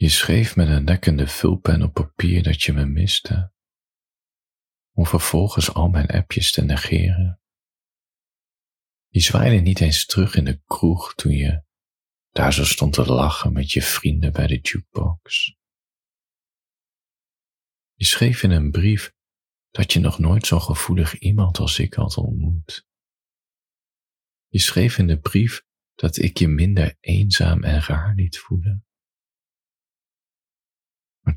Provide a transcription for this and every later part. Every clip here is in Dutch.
Je schreef met een lekkende vulpen op papier dat je me miste, om vervolgens al mijn appjes te negeren. Je zwaaide niet eens terug in de kroeg toen je daar zo stond te lachen met je vrienden bij de jukebox. Je schreef in een brief dat je nog nooit zo'n gevoelig iemand als ik had ontmoet. Je schreef in de brief dat ik je minder eenzaam en raar liet voelen.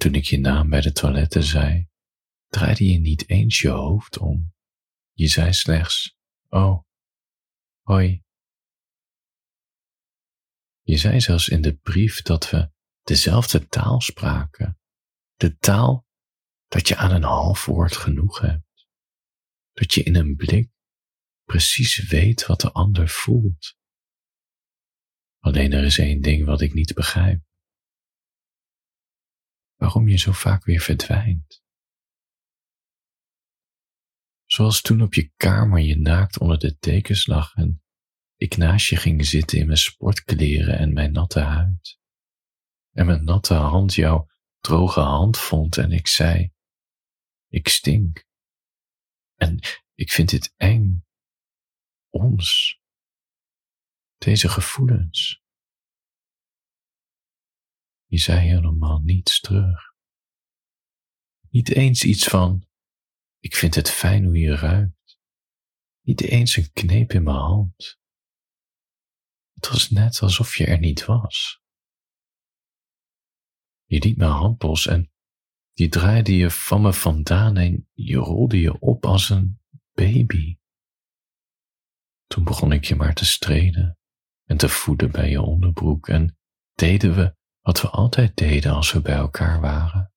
Toen ik je naam bij de toiletten zei, draaide je niet eens je hoofd om. Je zei slechts, oh, hoi. Je zei zelfs in de brief dat we dezelfde taal spraken, de taal dat je aan een half woord genoeg hebt, dat je in een blik precies weet wat de ander voelt. Alleen er is één ding wat ik niet begrijp. Waarom je zo vaak weer verdwijnt. Zoals toen op je kamer je naakt onder de dekens lag en ik naast je ging zitten in mijn sportkleren en mijn natte huid. En mijn natte hand jouw droge hand vond en ik zei, ik stink. En ik vind dit eng. Ons. Deze gevoelens. Je zei helemaal niets terug. Niet eens iets van, ik vind het fijn hoe je ruikt. Niet eens een kneep in mijn hand. Het was net alsof je er niet was. Je liet mijn hand los en die draaide je van me vandaan en je rolde je op als een baby. Toen begon ik je maar te strelen en te voeden bij je onderbroek en deden we wat we altijd deden als we bij elkaar waren.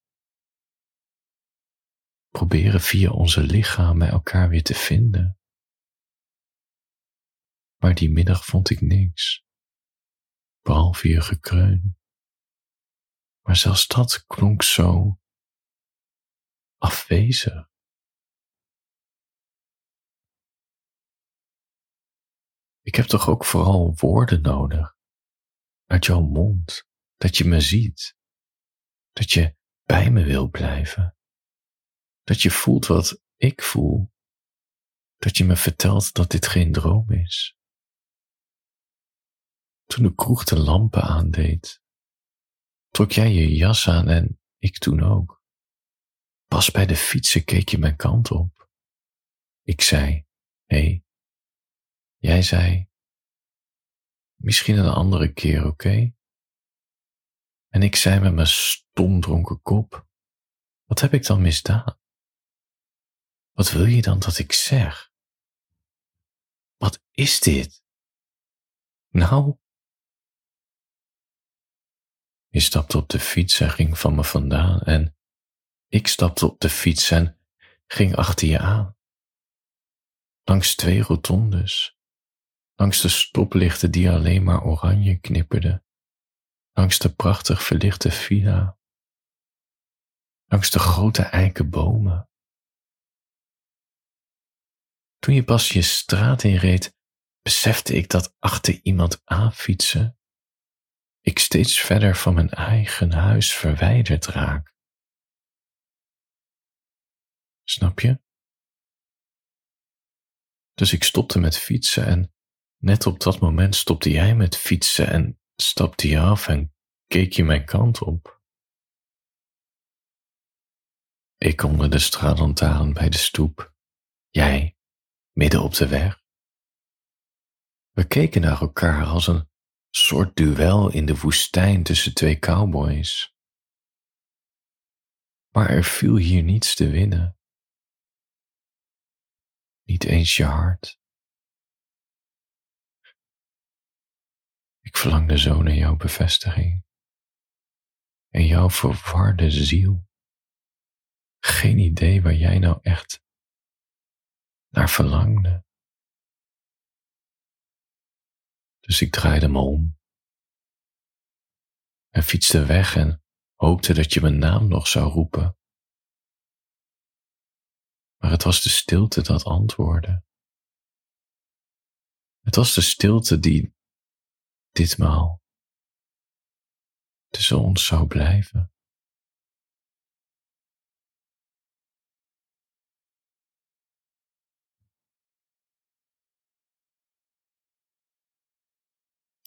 Proberen via onze lichamen elkaar weer te vinden. Maar die middag vond ik niks, behalve je gekreun. Maar zelfs dat klonk zo afwezig. Ik heb toch ook vooral woorden nodig uit jouw mond, dat je me ziet, dat je bij me wil blijven, dat je voelt wat ik voel, dat je me vertelt dat dit geen droom is. Toen de kroeg de lampen aandeed, trok jij je jas aan en ik toen ook. Pas bij de fietsen keek je mijn kant op. Ik zei, hé. Hey. Jij zei, misschien een andere keer, oké? En ik zei met mijn stomdronken kop, wat heb ik dan misdaan? Wat wil je dan dat ik zeg? Wat is dit? Nou? Je stapte op de fiets en ging van me vandaan en ik stapte op de fiets en ging achter je aan. Langs twee rotondes, langs de stoplichten die alleen maar oranje knipperden, langs de prachtig verlichte villa, langs de grote eikenbomen. Toen je pas je straat inreed, besefte ik dat achter iemand aanfietsen ik steeds verder van mijn eigen huis verwijderd raak. Snap je? Dus ik stopte met fietsen en net op dat moment stopte jij met fietsen en stapte je af en keek je mijn kant op. Ik onder de straatlantaarn bij de stoep, jij midden op de weg. We keken naar elkaar als een soort duel in de woestijn tussen twee cowboys. Maar er viel hier niets te winnen niet eens je hart. Verlangde zo naar jouw bevestiging en jouw verwarde ziel. Geen idee waar jij nou echt naar verlangde. Dus ik draaide me om en fietste weg en hoopte dat je mijn naam nog zou roepen maar het was de stilte dat antwoordde. Het was de stilte die ditmaal tussen ons zou blijven.